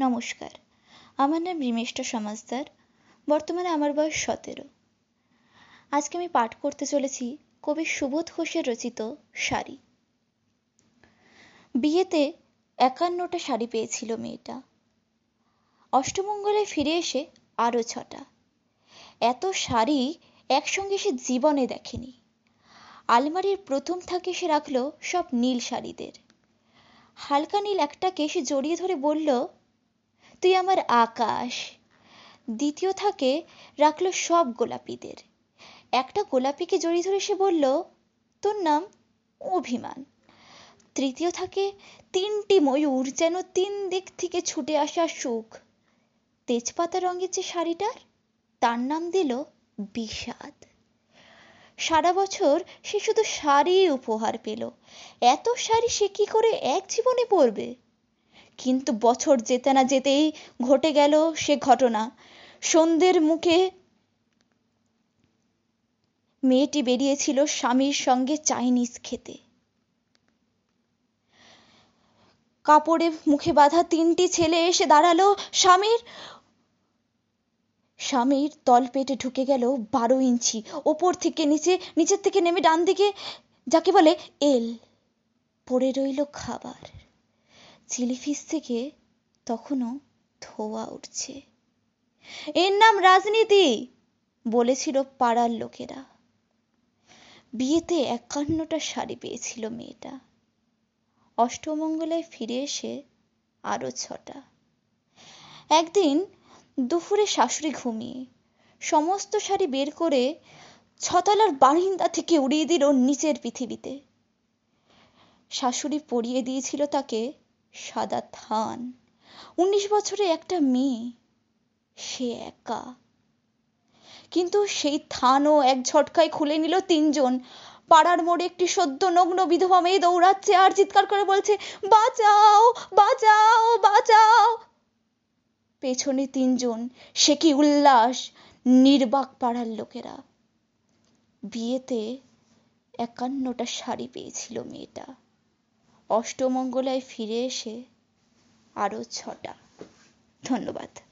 নমস্কার। আমার নাম রিমেষ্টা সমাজদার। বর্তমানে আমার বয়স সতেরো। আজকে আমি পাঠ করতে চলেছি কবি সুবোধ ঘোষের রচিত শাড়ি বিয়েতে একান্নটা শাড়ি পেয়েছিল মেয়েটা। অষ্টমঙ্গলে ফিরে এসে আরও ছটা। এত শাড়ি একসঙ্গে সে জীবনে দেখেনি। আলমারির প্রথম থাকে সে রাখল সব নীল শাড়িদের। হালকা নীল একটাকে সে জড়িয়ে ধরে বলল তুই আমার আকাশ। দ্বিতীয় থাকে, রাখল সব গোলাপিদের। একটা গোলাপিকে জড়িয়ে ধরে সে বলল, তোর নাম অভিমান। তৃতীয় থাকে, তিনটি ময়ূর যেন তিন দিক থেকে ছুটে আসা সুখ। তেজপাতা রঙের যে শাড়িটার, তার নাম দিল বিষাদ। সারা বছর সে শুধু শাড়ি উপহার পেল। এত শাড়ি সে কি করে এক জীবনে পরবে? কিন্তু বছর যেতে না যেতেই ঘটে গেল সে ঘটনা। সন্ধ্যের মুখে মেয়েটি বেরিয়েছিল স্বামীর সঙ্গে চাইনিজ খেতে। কাপড়ে মুখে বাঁধা তিনটি ছেলে এসে দাঁড়াল স্বামীর। স্বামীর তল পেটে ঢুকে গেল বারো ইঞ্চি, ওপর থেকে নিচে, নিচের থেকে নেমে ডান দিকে যাকে বলে এল। পড়ে রইল খাবার। চিলি ফিস থেকে তখনও ধোয়া উঠছে। এর নাম রাজনীতি, বলেছিল পাড়ার লোকেরা। বিয়েতে একান্নটা শাড়ি পেয়েছিল মেয়েটা। অষ্টমঙ্গলায় ফিরে এসে আরও ছটা। একদিন দুপুরে শাশুড়ি ঘুমিয়ে সমস্ত শাড়ি বের করে ছতলার বারিন্দা থেকে উড়িয়ে দিল নিচের পৃথিবীতে। শাশুড়ি পরিয়ে দিয়েছিল তাকে সাদা থান। উনিশ বছরে একটা মেয়ে, সে একা। কিন্তু সেই থানও এক ঝটকায় খুলে নিল তিনজন। পাড়ার মোড়ে একটি সদ্য নগ্ন বিধবা মেয়ে দৌড়াচ্ছে আর চিৎকার করে বলছে, বাঁচাও বাঁচাও বাঁচাও! পেছনে তিনজন, সে কি উল্লাস, নির্বাক পাড়ার লোকেরা। বিয়েতে একান্নটা শাড়ি পেয়েছিল মেয়েটা। অষ্টমঙ্গলায় ফিরে এসে আরও ছটা। ধন্যবাদ।